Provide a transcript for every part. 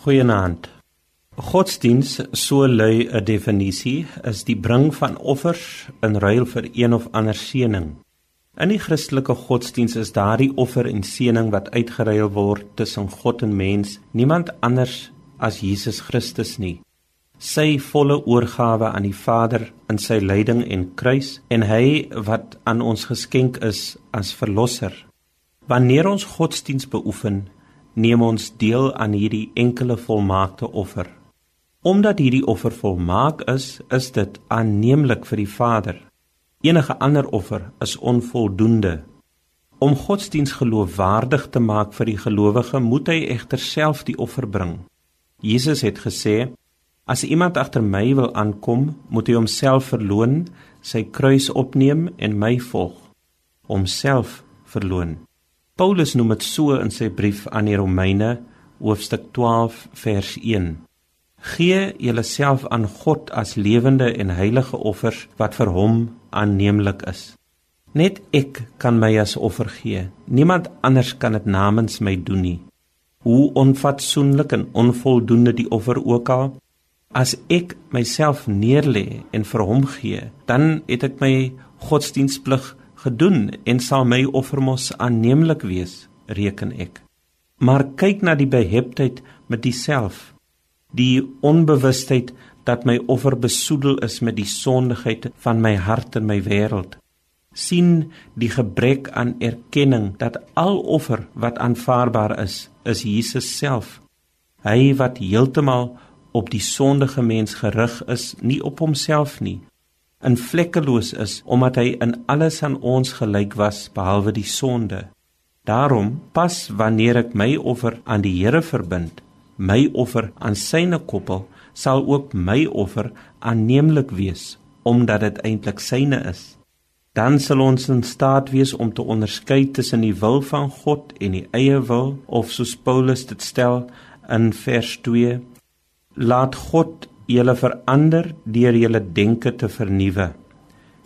Goeienaand. Godsdiens, so lui 'n definisie, is die bring van offers in ruil vir een of ander seëning. In die Christelike godsdiens is daardie offer en seëning wat uitgeruil word tussen God en mens, niemand anders as Jesus Christus nie. Sy volle oorgawe aan die Vader in sy lyding en kruis en hy wat aan ons geskenk is as verlosser. Wanneer ons godsdiens beoefen, neem ons deel aan hierdie enkele volmaakte offer. Omdat hierdie offer volmaak is, is dit aanneemlik vir die Vader. Enige ander offer is onvoldoende. Om godsdiens geloofwaardig te maak vir die gelowige, moet hy egter self die offer bring. Jesus het gesê: "As iemand agter my wil aankom, moet hy homself verloën, sy kruis opneem en my volg." Homself verloën. Paulus noem dit so in sy brief aan die Romeine hoofstuk 12 vers 1. Gee julleself aan God as lewende en heilige offers wat vir hom aanneemlik is. Net ek kan my as offer gee. Niemand anders kan dit namens my doen nie. Hoe onfatsoenlik en onvoldoende die offer ook al as ek myself neerlê en vir hom gee, dan het ek my godsdienstplig gedoen en sal my offer mos aanneemlik wees, reken ek. Maar kyk na die beheptheid met diself, die onbewustheid dat my offer besoedel is met die sondigheid van my hart en my wêreld. sien die gebrek aan erkenning dat al offer wat aanvaarbaar is, is Jesus self. Hy wat heeltemal op die sondige mens gerig is, nie op homself nie, in vlekkeloos is omdat hy in alles aan ons gelyk was behalwe die sonde. Daarom pas wanneer ek my offer aan die Here verbind, my offer aan syne koppel, sal ook my offer aanneemlik wees omdat dit eintlik syne is. Dan sal ons in staat wees om te onderskei tussen die wil van God en die eie wil of soos Paulus dit stel in vers 2 laat God julle verander deur julle denke te vernuwe.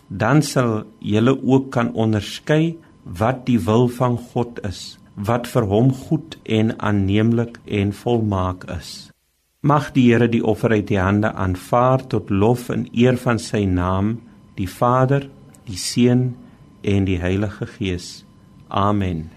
Dan sal julle ook kan onderskei wat die wil van God is, wat vir hom goed en aanneemlik en volmaak is. Mag die Here die offer uit die hande aanvaar tot lof en eer van sy naam, die Vader, die Seun en die Heilige Gees. Amen.